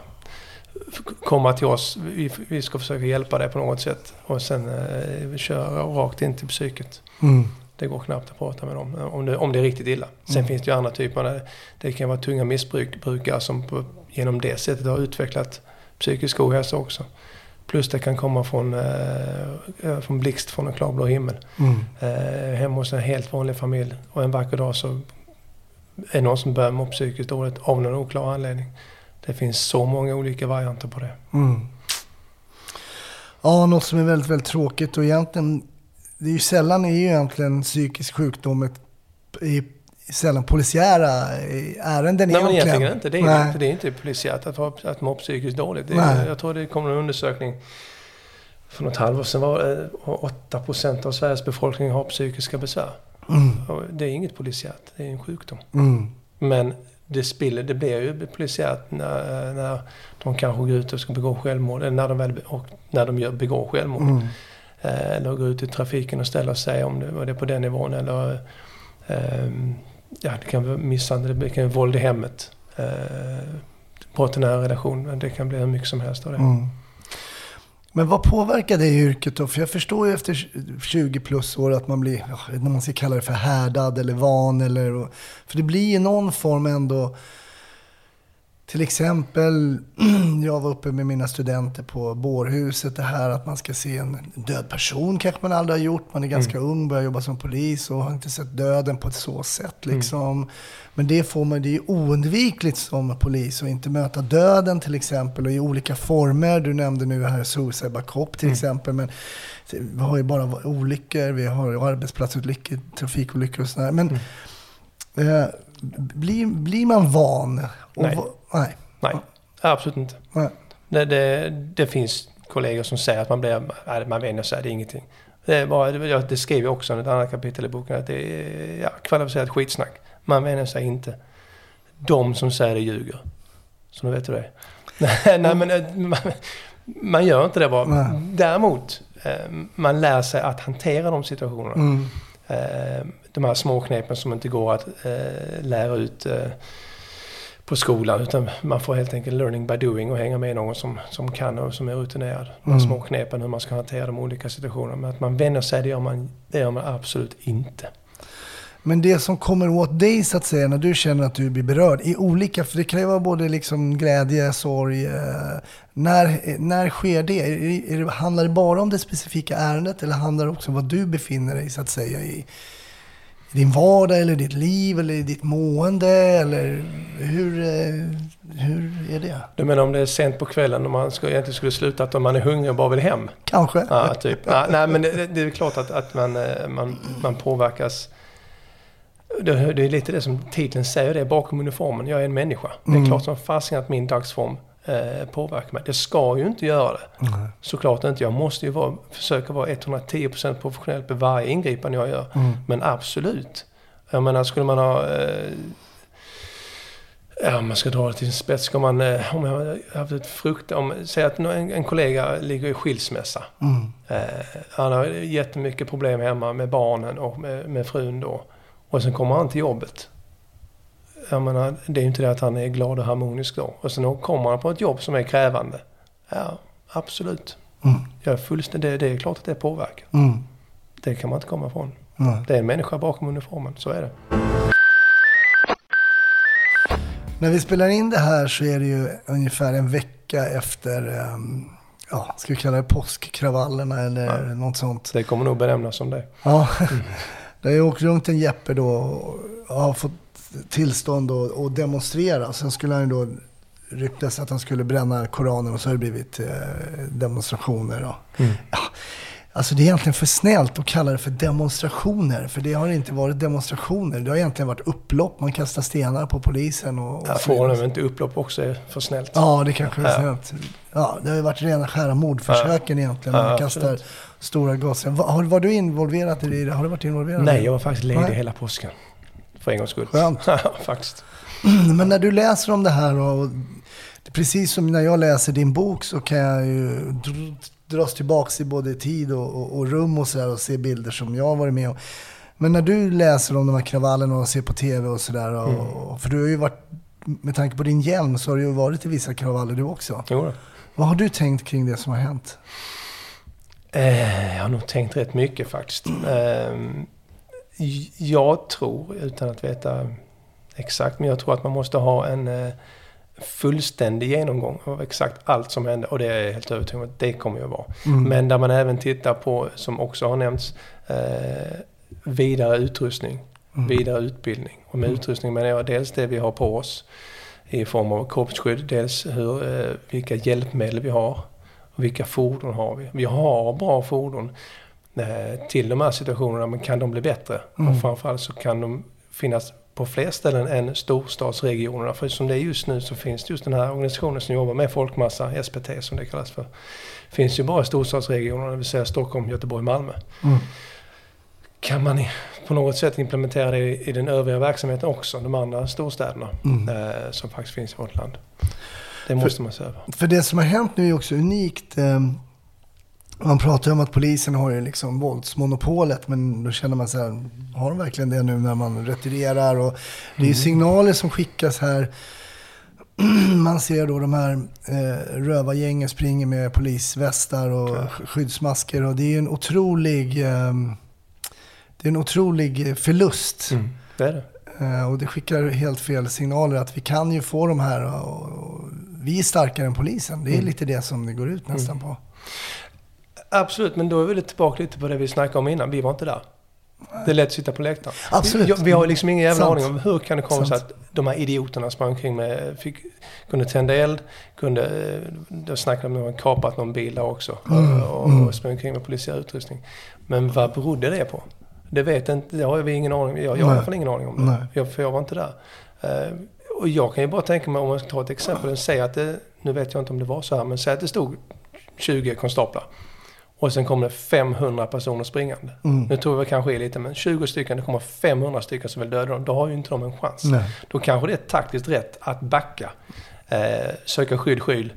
komma till oss. Vi, vi ska försöka hjälpa dig på något sätt. Och sen eh, köra rakt in till psyket. Mm. Det går knappt att prata med dem om det, om det är riktigt illa. Sen Mm. finns det ju andra typer. Där det kan vara tunga missbrukare som på, genom det sättet har utvecklat psykisk ohälsa också. Plus det kan komma från, eh, eh, från blixt från en klarblå himmel. Mm. Eh, hemma hos en helt vanlig familj. Och en vacker dag så är det någon som börjar må psykiskt dåligt av någon oklar anledning. Det finns så många olika varianter på det. Mm. Ja, något som är väldigt, väldigt tråkigt och egentligen, det är ju sällan är ju egentligen psykisk sjukdom ett, i, sällan polisiära eh, ärenden Nej men egentligen. egentligen inte. Det är, Nej. inte, det är inte polisiärt att, ha- att må psykiskt dåligt. Det är, jag tror det kom en undersökning för något halvår sedan var det, och 8% av Sveriges befolkning har psykiska besvär. Mm. Och det är inget polisiärt, det är en sjukdom. Mm. Men det, spiller, det blir ju polisiärt när, när de kanske går ut och ska begå självmord. Eller när de, väl, och när de gör, begår självmord. Mm. Eh, eller går ut i trafiken och ställer sig om det, var det är på den nivån. Eller ja, det kan vara misshandel, det kan vara våld i hemmet. Eh, brott i nära relation. Det kan bli hur mycket som helst av det. Mm. Men vad påverkar det yrket då? För jag förstår ju efter 20 plus år att man blir, ja, jag vet inte om man ska kalla det för härdad eller van eller... För det blir ju någon form ändå... Till exempel, jag var uppe med mina studenter på bårhuset. Det här att man ska se en död person kanske man aldrig har gjort. Man är ganska ung, börjar jobba som polis och har inte sett döden på ett så sätt. Liksom. Men det får man, det är oundvikligt som polis att inte möta döden till exempel och i olika former. Du nämnde nu här Suicide by Cop till exempel. Men vi har ju bara olyckor, vi har arbetsplatsolyckor, trafikolyckor och sådär. Men eh, blir, blir man van? Och Nej. nej. Absolut inte. nej. Det, det, det finns kollegor som säger att man blir, nej, man vänjer sig, det är ingenting. Det, är bara, det, jag- det skriver jag också i ett annat kapitel i boken, att det är ja, kvalificerat skitsnack. Man vänjer sig inte. De som säger det ljuger. Så nu vet du det. nej, men eh, man, man gör inte det bara. Nej. Däremot, eh, man lär sig att hantera de situationerna. Mm. Eh, de här små knepen som inte går att lära ut på skolan. Utan man får helt enkelt learning by doing och hänga med någon som, som kan och som är rutinerad. De Mm. små knepen hur man ska hantera de olika situationerna. Men att man vänjer sig, det gör man, det gör man absolut inte. Men det som kommer åt dig så att säga när du känner att du blir berörd i olika, för det kan ju vara både liksom glädje, sorg. Eh, när, när sker det? Är, är? Handlar det bara om det specifika ärendet eller handlar det också om vad du befinner dig så att säga i, i din vardag eller ditt liv eller i ditt mående eller hur, eh, hur är det? Du menar om det är sent på kvällen och man ska, egentligen skulle sluta att om man är hungrig och bara vill hem? Kanske? Ja, typ. Ja, nej, men det, det är klart att, att man, eh, man, man påverkas. Det, det är lite det som titeln säger, det är bakom uniformen. Jag är en människa. Det är Mm. klart som fasiken att min dagsform eh, påverkar mig. Det ska ju inte göra det. Nej. Såklart inte. Jag måste ju vara, försöka vara 110% professionell på varje ingripande jag gör. Mm. Men absolut. Jag menar, skulle man ha... Eh, ja, om man ska dra det till sin spets. Ska man, eh, om jag har haft ett frukt... Om, säg att en, en kollega ligger i skilsmässa. Mm. Eh, han har jättemycket problem hemma med barnen och med, med frun då. Och sen kommer han till jobbet. Jag menar, det är ju inte det att han är glad och harmonisk då. Och sen kommer han på ett jobb som är krävande. Ja, absolut. Mm. Jag är fullständigt, det, det är klart att det påverkar. Mm. Det kan man inte komma ifrån. Nej. Det är en människa bakom uniformen, så är det. När vi spelar in det här så är det ju ungefär en vecka efter, ehm, ja, ska vi kalla det påskkravallerna eller Ja. något sånt. Det kommer nog benämnas som det. Ja, det har ju åkt runt en Jeppe då och har fått tillstånd att, att demonstrera. Sen skulle han då ryktas att han skulle bränna Koranen och så har det blivit eh, demonstrationer. Och, Mm. ja, alltså det är egentligen för snällt att kalla det för demonstrationer. För det har inte varit demonstrationer. Det har egentligen varit upplopp. Man kastar stenar på polisen. Och, och Ja, får de inte upplopp också är för snällt. Ja, det kanske är Ja. snällt. Ja, det har ju varit rena skära mordförsöken egentligen. Man Ja, kastar absolut. stora gaser. Var, var du involverad i det? Har du varit involverad? Nej, jag var faktiskt ledig hela påsken. För en gångs skull. Skönt. Faktiskt. Men när du läser om det här och precis som när jag läser din bok så kan jag ju dr- dras tillbaks i både tid och, och, och rum och sådär och se bilder som jag har varit med om. Men när du läser om de här kravallerna och ser på tv och sådär, Mm. för du har ju varit, med tanke på din hjälm så har du ju varit i vissa kravaller du också. Jo då. Vad har du tänkt kring det som har hänt? Eh, jag har nog tänkt rätt mycket faktiskt. Eh, j- jag tror, utan att veta exakt, men jag tror att man måste ha en eh, fullständig genomgång av exakt allt som hände. Och det är jag helt övertygad om att det kommer jag vara. Mm. Men där man även tittar på, som också har nämnts, eh, vidare utrustning, Mm. vidare utbildning. Och med utrustning menar jag dels det vi har på oss i form av kroppsskydd, dels hur, eh, vilka hjälpmedel vi har och vilka fordon har vi. Vi har bra fordon till de här situationerna, men kan de bli bättre? Mm. Och framförallt så kan de finnas på fler ställen än storstadsregionerna. För som det är just nu så finns det just den här organisationen som jobbar med folkmassa, SPT som det kallas för. Finns ju bara i storstadsregionerna, det vill säga Stockholm, Göteborg, Malmö. Mm. Kan man på något sätt implementera det i, den övriga verksamheten också, de andra storstäderna Mm. eh, som faktiskt finns i vårt land? Det måste man se över. För det som har hänt nu är också unikt. Eh, man pratar ju om att polisen har ju liksom våldsmonopolet, men då känner man så här, har de verkligen det nu när man retirerar? Och det är ju signaler som skickas här. Man ser då de här eh, rövargängen springer med polisvästar och sk- skyddsmasker och det är ju en otrolig, eh, det är en otrolig förlust. Mm. Det är det. Eh, Och det skickar helt fel signaler att vi kan ju få de här och, och vi är starkare än polisen. Det är Mm. lite det som det går ut nästan på. Absolut, men då är vi tillbaka lite på det vi snackade om innan. Vi var inte där. Det är lätt att sitta på läktaren. Absolut. Vi, vi har liksom ingen jävla Sant. aning om hur kan det komma sig att de här idioterna sprang omkring med, fick, kunde tända eld, kunde, då snackade de om att de kapat någon bil där också Mm, och, mm. och sprang omkring med polisiär utrustning. Men vad berodde det på? Det vet inte, det har vi ingen aning om. Jag, jag har i alla fall ingen aning om det. Nej. Jag, för jag var inte där. Eh, och jag kan ju bara tänka mig, om man ska ta ett exempel, säg att det, nu vet jag inte om det var så här, men säg att det stod 20 konstaplar. Och sen kommer det 500 personer springande. Mm. Nu tror jag kanske är lite, men 20 stycken, det kommer 500 stycken som vill döda dem. Då har ju inte de en chans. Nej. Då kanske det är taktiskt rätt att backa, eh, söka skydd, skydd.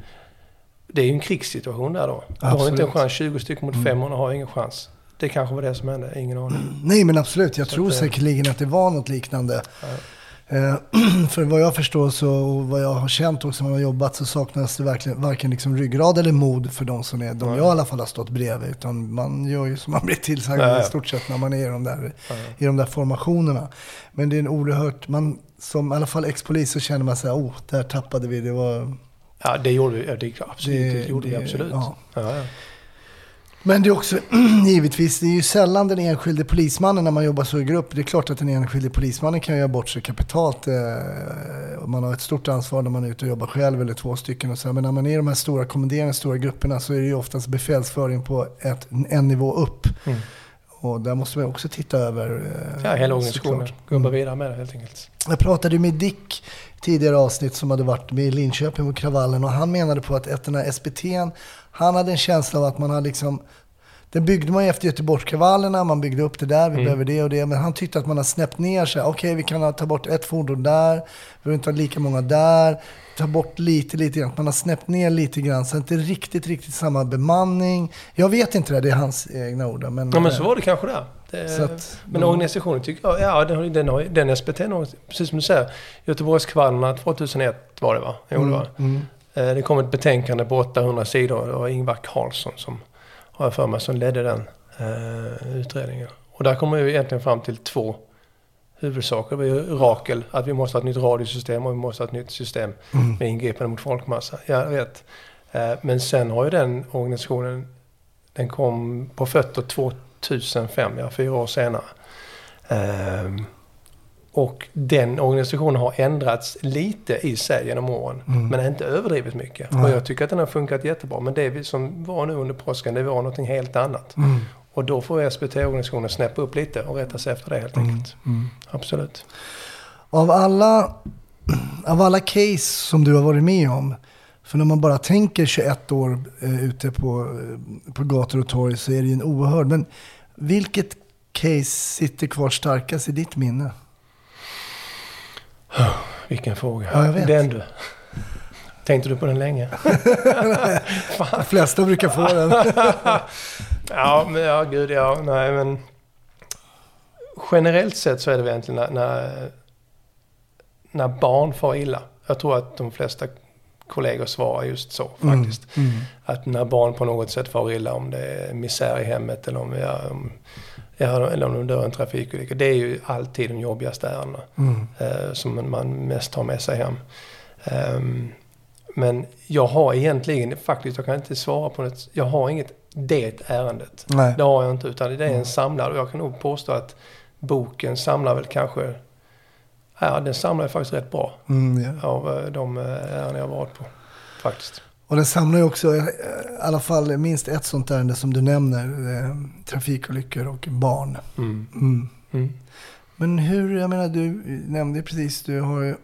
Det är ju en krigssituation där då. Du har inte en chans. 20 stycken mot Mm. 500 har ingen chans. Det kanske var det som hände, ingen aning. Nej, men absolut. Jag Så tror att, eh, säkerligen att det var något liknande. Eh, för vad jag förstår så, och vad jag har känt också när jag har jobbat så saknas det verkligen varken liksom ryggrad eller mod för de som är, de jag i alla fall har stått bredvid. Utan man gör ju som man blir tillsagd i stort sett när man är i de, där, i de där formationerna. Men det är en oerhört, man, som i alla fall ex-polis så känner man sig, oh, där tappade vi. Det var Ja, det gjorde vi. Det, absolut, det, Det- gjorde det- vi absolut. ja. Ja. Ja, Men det är också, givetvis, det är ju sällan den enskilde polismannen när man jobbar så i grupp. Det är klart att den enskilde polismannen kan göra bort sig kapitalt. Eh, man har ett stort ansvar när man är ute och jobbar själv eller två stycken. Och så. Men när man är i de här stora kommenderande stora grupperna så är det ju oftast befälsföring på ett, en nivå upp. Mm. Och där måste man också titta över. eh, ja hela organisationen. Jobba Mm. vidare med det helt enkelt. Jag pratade med Dick tidigare avsnitt som hade varit med Linköping och kravallen och han menade på att efter den här SPT'n, han hade en känsla av att man hade liksom den byggde man ju efter Göteborgskravallerna, man byggde upp det där, vi Mm. behöver det och det. Men han tyckte att man har snäppt ner sig. Okej, vi kan ta bort ett fordon där, vi behöver inte ha lika många där. Ta bort lite, lite grann. Man har snäppt ner lite grann, så inte riktigt, riktigt samma bemanning. Jag vet inte det, det är hans egna ord. Men, Ja, men så var det kanske. Det, Så att- men organisationen tycker jag, ja den, har- den, har, den SPT, precis som du säger, Göteborgskravallerna 2001 var det va? Jo, det var. Mm. Eh, Det kom ett betänkande på 800 sidor. Det var Ingvar Carlsson som, har jag för mig, som ledde den eh, utredningen. Och där kommer vi egentligen fram till två huvudsaker. Det är Rakel, att vi måste ha ett nytt radiosystem och vi måste ha ett nytt system Mm. med ingripande mot folkmassa. Jag vet. Eh, Men sen har ju den organisationen, den kom på fötter 2005, ja, fyra år senare. Ehm, Och den organisationen har ändrats lite i sig genom åren. Men inte överdrivet mycket. Och jag tycker att den har funkat jättebra. Men det vi som var nu under påsken, det var någonting helt annat. Och då får SBT-organisationen snäppa upp lite och rätta sig efter det helt enkelt. Absolut. Av alla, av alla case som du har varit med om, för när man bara tänker 21 år eh, ute på, eh, på gator och torg så är det ju en oerhörd. Men vilket case sitter kvar starkast i ditt minne? Vilken fråga. Ja, jag vet. Den du. Tänkte du på den länge? De flesta brukar få den. Ja, men ja, gud ja. Nej, men... Generellt sett så är det väl egentligen när, när, när barn far illa. Jag tror att de flesta kollegor svarar just så faktiskt. Att när barn på något sätt far illa, om det är misär i hemmet eller om, ja, om, ja, eller om de dör i en trafikolycka. Det är ju alltid de jobbigaste ärendena eh, som man mest tar med sig hem. Ehm, men jag har egentligen, faktiskt, jag kan inte svara på det. Jag har inget det ärendet. Nej. Det har jag inte, utan det är en samlad. Och jag kan nog påstå att boken samlar väl kanske... Ja, den samlar faktiskt rätt bra Mm, ja. av eh, de eh, ärenden jag har varit på. Faktiskt. Och den samlar ju också eh, i alla fall minst ett sånt ärende som du nämner. Trafikolyckor och barn. Mm. Mm. Mm. Men hur, jag menar du nämnde precis, du har ju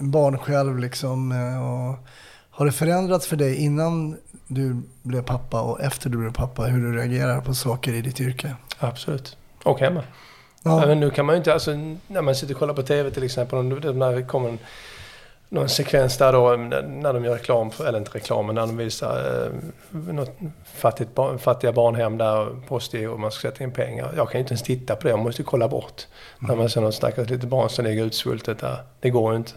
barn själv liksom. Och har det förändrats för dig innan du blev pappa och efter du blev pappa? Hur du reagerar på saker i ditt yrke? Absolut. Och hemma. Ja. Men nu kan man ju inte, alltså när man sitter och kollar på TV till exempel, när det kommer en, någon sekvens där då, när de gör reklam, för, eller inte reklam, men när de visar eh, något fattigt, barn- fattiga barnhem där, postgiro och man ska sätta in pengar. Jag kan ju inte ens titta på det, jag måste kolla bort. När man ser något stackars litet barn som ligger utsvultet där. Det går ju inte.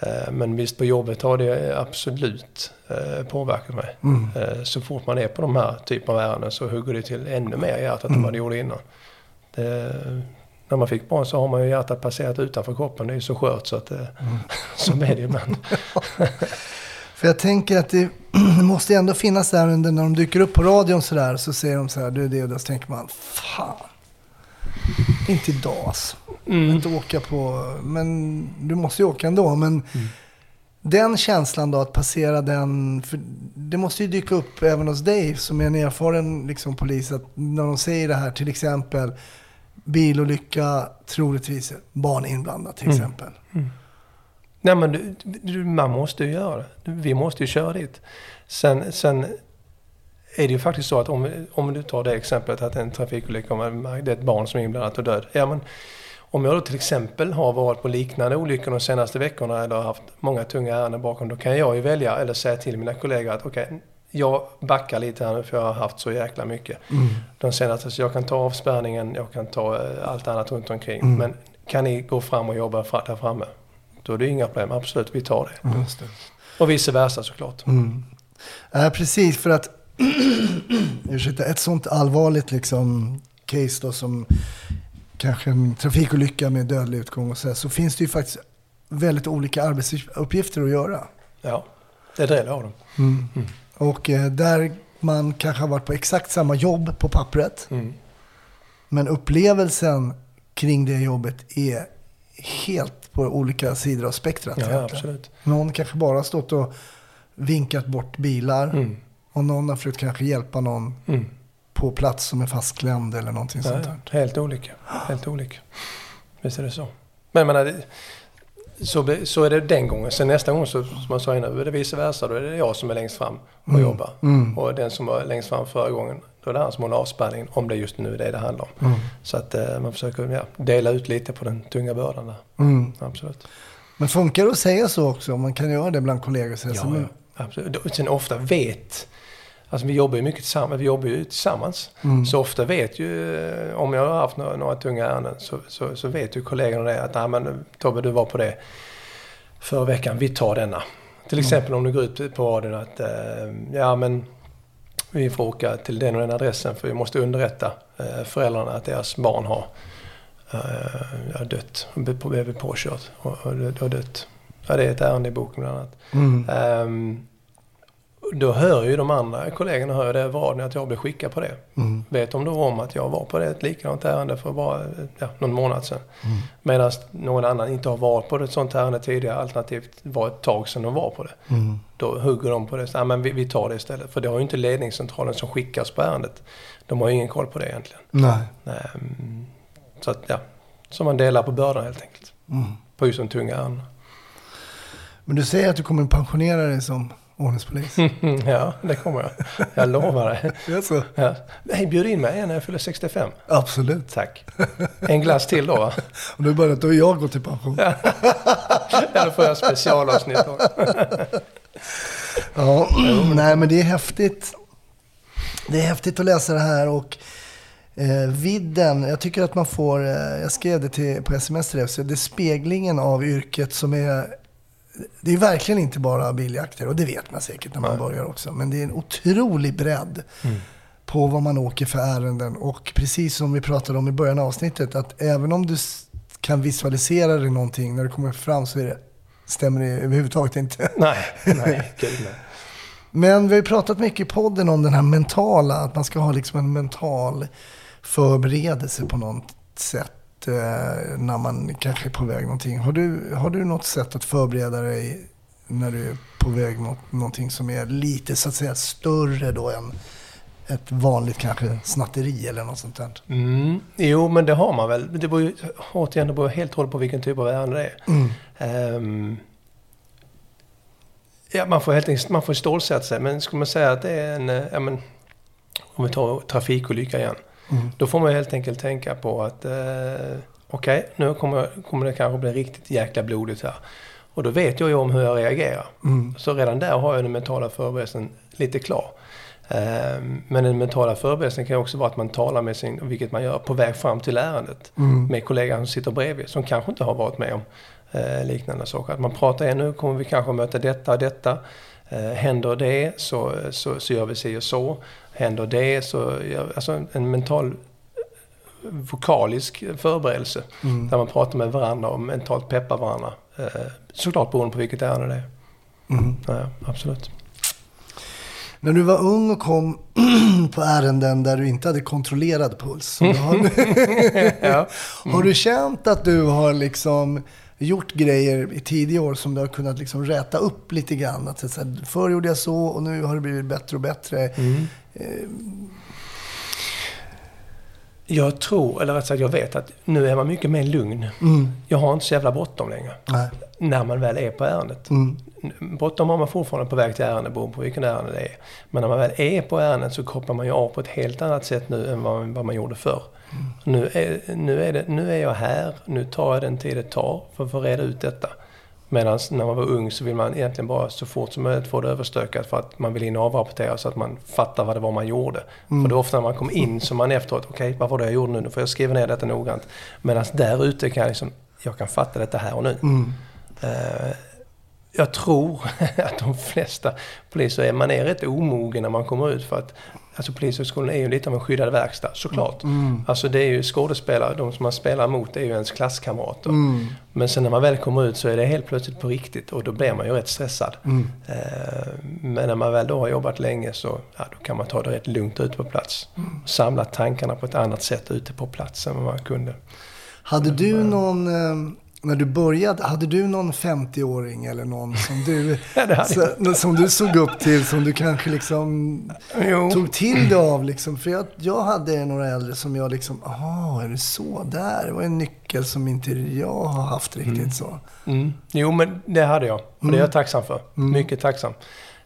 Eh, Men visst, på jobbet har det absolut eh, påverkat mig. Eh, Så fort man är på de här typen av ärenden så hugger det till ännu mer i hjärtat än vad det gjorde innan. Det, när man fick barn så har man ju hjärtat passerat utanför kroppen. Det är ju så skört så att det, så är det ju ibland. För jag tänker att det måste ändå finnas ärenden när de dyker upp på radion sådär. Så säger de så här, du är det och det. Så tänker man, fan. Inte idag alltså. Mm. Inte åka på, men du måste ju åka ändå. Men den känslan då att passera den, för det måste ju dyka upp även hos dig som är en erfaren liksom, polis. Att när de säger det här, till exempel bilolycka, troligtvis barn inblandat till exempel. Nej men du, du, man måste ju göra det. Vi måste ju köra dit. Sen, sen är det ju faktiskt så att om, om du tar det exemplet att en trafikolycka, det är ett barn som är inblandat och död. Ja, men om jag då till exempel har varit på liknande olyckor de senaste veckorna eller haft många tunga ärenden bakom, då kan jag ju välja eller säga till mina kollegor att okej, jag backar lite här nu för jag har haft så jäkla mycket. De senaste, så jag kan ta avspärrningen, jag kan ta eh, allt annat runt omkring. Men kan ni gå fram och jobba där framme? Då är det inga problem, absolut, vi tar det. Det. Och vice versa såklart. Mm. Ja, precis, för att ursäkta, ett sånt allvarligt liksom, case då som kanske en trafikolycka med dödlig utgång och så, här, så finns det ju faktiskt väldigt olika arbetsuppgifter att göra. Ja, det dräller av dem. Och eh, där man kanske har varit på exakt samma jobb på pappret, Mm. men upplevelsen kring det jobbet är helt på olika sidor av spektrat. Ja, absolut. Någon kanske bara stått och vinkat bort bilar. Mm. Och någon har försökt kanske hjälpa någon Mm. På plats som är fastklämd eller någonting Ja, sånt där. Helt olika. Helt olika. Visst är det så. Men jag menar, så, så är det den gången. Sen nästa gång, så, som jag sa innan, är det vice versa. Då är det jag som är längst fram och jobbar. Och den som var längst fram förra gången, då är det han som håller avspärrningen. Om det just nu är det det handlar om. Så att eh, man försöker ja, dela ut lite på den tunga bördan där. Mm. Absolut. Men funkar det att säga så också? Man kan göra det bland kollegor. Så Ja, så, men, absolut. Sen ofta vet, alltså vi jobbar ju mycket tillsammans, vi jobbar ju tillsammans. Så ofta vet ju, om jag har haft några, några tunga ärenden, så, så, så vet ju kollegorna det att, nej men Tobbe du var på det förra veckan, vi tar denna. Till exempel om du går ut på radion att, eh, ja men vi får åka till den och den adressen för vi måste underrätta eh, föräldrarna att deras barn har eh, ja, dött, blivit påkört och, och, och dött. Ja, det är ett ärende i boken bland annat. mm. Ehm, då hör ju de andra kollegorna hör det radion att jag blir skickad på det. Mm. Vet de då om att jag var på det, ett likadant ärende för bara ja, någon månad sedan. Mm. Medan någon annan inte har varit på ett sånt ärende tidigare, alternativt var ett tag sedan de var på det. Mm. Då hugger de på det. Ja, men vi, vi tar det istället. För det har ju inte ledningscentralen som skickas på ärendet. De har ju ingen koll på det egentligen. Nej. Ehm, Så att, ja. Så man delar på bördan helt enkelt. Mm. På just de tunga ärendena. Men du säger att du kommer pensionera dig som ordningspolis. ja, det kommer jag. Jag lovar det. Det är så? Ja. Hej, bjud in mig när jag fyller 65. Absolut. Tack. En glass till då va? Då är det bara att då har jag gått i pension. Ja, då får jag specialavsnitt då. Ja, nej men det är häftigt. Det är häftigt att läsa det här och eh, vidden. Jag tycker att man får, eh, jag skrev det till, på sms till dig, det är speglingen av yrket som är, det är verkligen inte bara biljakter och det vet man säkert när man Nej. börjar också. Men det är en otrolig bredd Mm. på vad man åker för ärenden och precis som vi pratade om i början av avsnittet att även om du kan visualisera dig någonting när du kommer fram så är det, stämmer det överhuvudtaget inte. Nej, nej, gud nej. Men vi har ju pratat mycket i podden om den här mentala, att man ska ha liksom en mental förberedelse på något sätt eh, när man kanske är på väg någonting. Har du, har du något sätt att förbereda dig när du är på väg mot någonting som är lite så att säga större då än ett vanligt kanske snatteri eller något sånt där? Mm. Jo, men det har man väl. Det beror ju återigen det beror helt och hållet på vilken typ av ärende det är. Mm. Ehm, ja, man får helt enkelt man får stålsätta sig. Men skulle man säga att det är en... eh, Ja, men, om vi tar trafikolycka igen. Mm. Då får man helt enkelt tänka på att eh, okej, nu kommer, kommer det kanske bli riktigt jäkla blodigt här. Och då vet jag ju om hur jag reagerar. Mm. Så redan där har jag den mentala förberedelsen lite klar. Ehm, Men den mentala förberedelsen kan också vara att man talar med sin, vilket man gör, på väg fram till ärendet. Mm. Med kollegan som sitter bredvid, som kanske inte har varit med om eh, liknande saker. Att man pratar, ja, nu kommer vi kanske möta detta och detta. Eh, händer det så, så, så gör vi si och så. Händer det så, gör, alltså en, en mental vokalisk förberedelse. Mm. Där man pratar med varandra och mentalt peppar varandra. Eh, såklart beroende på vilket ärende det är. Mm. Ja, absolut. När du var ung och kom på ärenden där du inte hade kontrollerad puls. har ja. Har du känt att du har liksom gjort grejer i tidiga år som du har kunnat liksom räta upp lite grann? Att så här, förr gjorde jag så och nu har det blivit bättre och bättre. Mm. Jag tror, eller rätt sagt jag vet att nu är man mycket mer lugn. Mm. Jag har inte så jävla bråttom längre. Nej. När man väl är på ärendet. Mm. Bråttom har man fortfarande på väg till ärende beroende på vilken ärende det är. Men när man väl är på ärendet så kopplar man ju av på ett helt annat sätt nu än vad, vad man gjorde förr. Nu, är, nu, är det, nu är jag här, nu tar jag den tid det tar för att få reda ut detta. Medan när man var ung så vill man egentligen bara så fort som möjligt få det överstökat för att man vill in och avrapportera så att man fattar vad det var man gjorde. För det är ofta när man kommer in som man efteråt, okej vad var det jag gjorde nu? Nu får jag skriva ner detta noggrant. Medan där ute kan jag liksom, jag kan fatta detta här och nu. Mm. Eh, jag tror att de flesta poliser är, man är rätt omogen när man kommer ut för att Alltså Polishögskolan är ju lite av en skyddad verkstad, såklart. Mm. Alltså det är ju skådespelare, de som man spelar mot är ju ens klasskamrater. Mm. Men sen när man väl kommer ut så är det helt plötsligt på riktigt och då blir man ju rätt stressad. Mm. Eh, Men när man väl då har jobbat länge så ja, då kan man ta det rätt lugnt ute på plats. Samla tankarna på ett annat sätt ute på plats än vad man kunde. Hade du någon, eh, när du började, hade du någon 50-åring eller någon som du, så, som du såg upp till, som du kanske liksom Jo. tog till dig av liksom? För jag, jag hade några äldre som jag liksom, jaha, är det så där? Det var en nyckel som inte jag har haft riktigt så. Mm. Jo, men det hade jag. Och det är jag tacksam för. Mm. Mycket tacksam.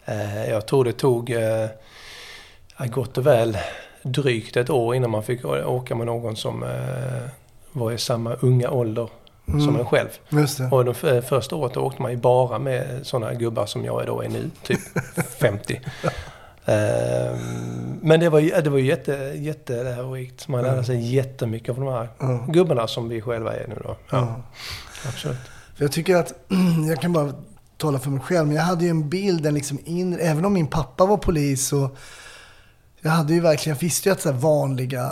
Eh, jag tror det tog eh, gott och väl drygt ett år innan man fick åka med någon som eh, var i samma unga ålder som Mm. en själv. Och det f- första året åkte man ju bara med sådana gubbar som jag då är nu, typ 50. Ehm, men det var det var ju jätte, jättelärorikt. Man lärde sig jättemycket av de här Ja. gubbarna som vi själva är nu då. Ja, Ja. absolut. För jag tycker att, jag kan bara tala för mig själv, men jag hade ju en bild, den liksom inre, även om min pappa var polis så jag hade ju verkligen, jag visste ju att så vanliga,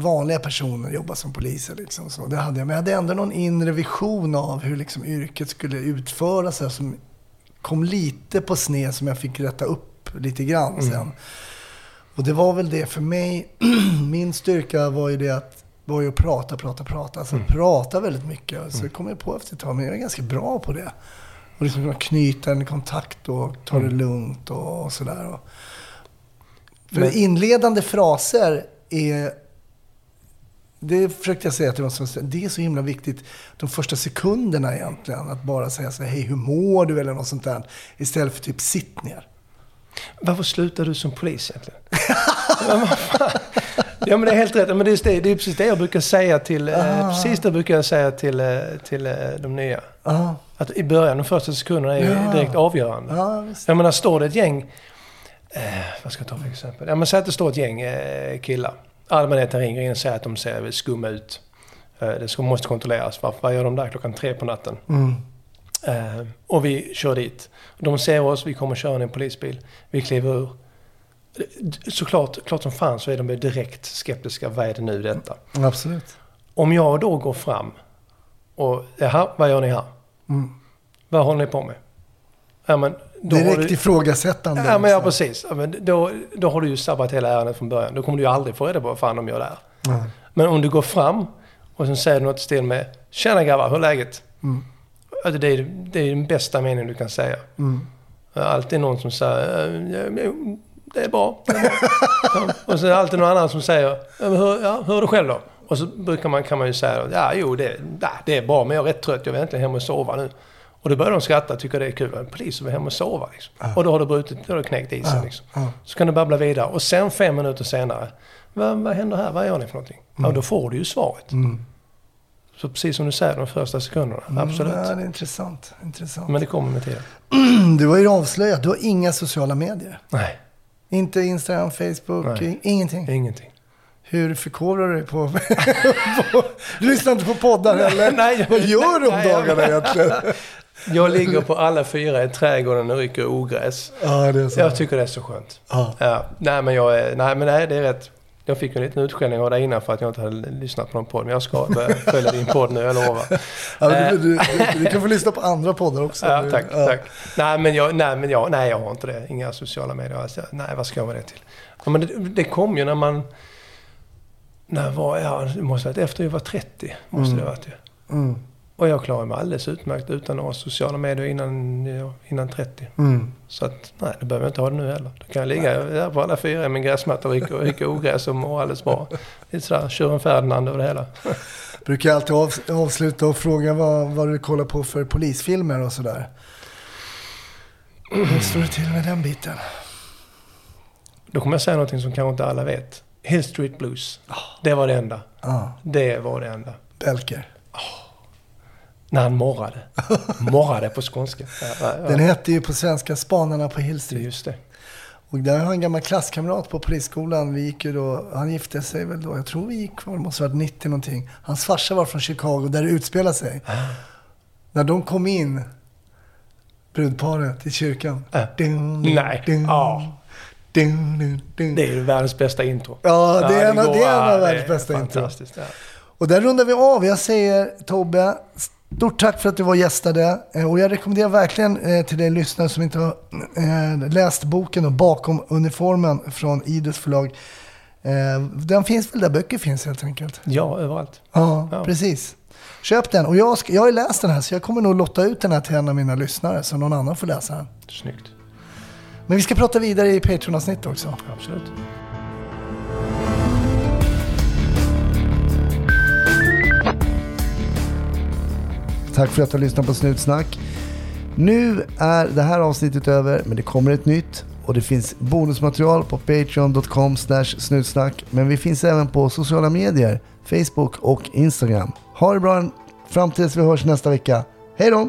vanliga personer jobbar som poliser liksom. Så det hade jag, men jag hade ändå någon inre vision av hur liksom yrket skulle utföras här, som kom lite på sned som jag fick rätta upp lite grann sen. Och det var väl det för mig. Min styrka var ju det att, var ju att prata, prata, prata. Alltså prata väldigt mycket. Så kom jag på efter ett tag, men jag är ganska bra på det. Och liksom kunna knyta en kontakt och ta det lugnt och, och sådär. För Men- inledande fraser är det försökte jag säga till dem det är så himla viktigt de första sekunderna egentligen. Att bara säga så här, hej hur mår du eller något sånt där. Istället för typ sitt ner. Varför slutade du som polis egentligen? ja, men ja det är helt rätt. Men det, är, det, är precis det jag brukar säga till... Eh, precis det brukar jag säga till, eh, till eh, de nya. Ja, Att i början, de första sekunderna är Ja. direkt avgörande. ja visst. Jag menar, står det ett gäng... Eh, vad ska jag ta för exempel? Ja, men säg att det står ett gäng eh, killar. Allmänheten ringer in och säger att de ser skumma ut. Eh, det måste kontrolleras. Vad gör de där klockan tre på natten? Mm. Eh, och vi kör dit. De ser oss, vi kommer köra en polisbil. Vi kliver ur. Såklart, klart som fan så är de direkt skeptiska. Vad är det nu detta? Absolut. Om jag då går fram och, jaha, vad gör ni här? Mm. Vad håller ni på med? Ja, men Direkt du, ifrågasättande. Ja, men ja, liksom. precis. Ja, men då, då har du ju sabbat hela ärendet från början. Då kommer du ju aldrig få reda på vad fan de gör där. Ja. Men om du går fram och sen säger du något stil med Tjena grabbar, hur är läget? Mm. Alltså, det, är, det är den bästa meningen du kan säga. Mm. Alltid någon som säger "Eh, ja, jo, det är bra. Det är bra. ja, och så är det alltid någon annan som säger "Ja, men hur, ja, hur är det själv då? Och så brukar man, kan man ju säga ja, jo, det, det är bra, men jag är rätt trött. Jag vill egentligen hem och sova nu. Och då börjar de skratta och tycker det är kul. En polis som vill hem och sova. Liksom. Och då har du brutit, då har du knäckt isen. Liksom. ja. Så kan du babbla vidare. Och sen fem minuter senare, vad, vad händer här? Vad gör ni för någonting? Ja, då får du ju svaret. Mm. Så precis som du säger, de första sekunderna. Absolut. Ja, det är intressant. intressant. Men det kommer med tiden. Du har ju avslöjat, du har inga sociala medier. Nej, Inte Instagram, Facebook, Nej. ingenting. ingenting. Hur förkovrar du dig på... på du lyssnar inte på poddar heller? Nej, jag- Vad gör du om dagarna egentligen? Jag ligger på alla fyra i trädgården och rycker ogräs. Ja, det är så. Jag tycker det är så skönt. Ja. Ja, nej, men jag är, nej, men nej, det är rätt. Jag fick en liten utskällning av dig innan för att jag inte hade lyssnat på någon podd. Men jag ska börja följa din podd nu, jag lovar. Ja, men du, du, du, kan få lyssna på andra poddar också. Ja, tack, ja. tack. Nej, men jag, nej, men jag, nej, jag har inte det. Inga sociala medier. Alltså, nej, vad ska jag med det till? Ja, men det, det kom ju när man... När var jag? Det måste ha varit efter jag var 30. Måste det ha varit ju. Mm. Och jag klarade mig alldeles utmärkt utan ha sociala medier innan, innan 30. Mm. Så att, nej, då behöver jag inte ha det nu heller. Då kan jag ligga där på alla fyra i min gräsmatta och rycka, rycka ogräs och må alldeles bra. Lite sådär, kör en Ferdinand över det hela. Brukar jag alltid av, avsluta och fråga vad, vad du kollar på för polisfilmer och sådär. Hur står det till med den biten? Då kommer jag säga någonting som kanske inte alla vet. Hill Street Blues. Det var det enda. Ja, Det var det enda. Belker. När han morrade. Morrade på skånska. Ja, ja. Den hette ju på svenska Spanarna på Hill Street. Just det. Och där har jag en gammal klasskamrat på polisskolan. Vi gick ju då, han gifte sig väl då, jag tror vi gick, det måste ha varit 90 någonting. Hans farsa var från Chicago, där det utspelade sig. När de kom in, brudparet i kyrkan. Äh. Dun, dun, Nej. dun, Ja. dun. Det är ju världens bästa intro. Ja, det är en av- världens bästa intro. Och där rundar vi av. Jag säger Tobbe, stort tack för att du var gästade. Eh, Och jag rekommenderar verkligen eh, till dig lyssnare som inte har eh, läst boken och bakom uniformen från Idus förlag. Den finns väl där böcker finns helt enkelt. ja, överallt. Ja, Ja. precis. Köp den. Och jag, ska, jag har läst den här så jag kommer nog lotta ut den här till en av mina lyssnare så någon annan får läsa den. Snyggt. Men vi ska prata vidare i Patreon-avsnitt också. Absolut. Tack för att du har lyssnat på Snutsnack. Nu är det här avsnittet över, men det kommer ett nytt. Och det finns bonusmaterial på patreon.com snutsnack. Men vi finns även på sociala medier, Facebook och Instagram. Ha det bra fram tills vi hörs nästa vecka. Hej då!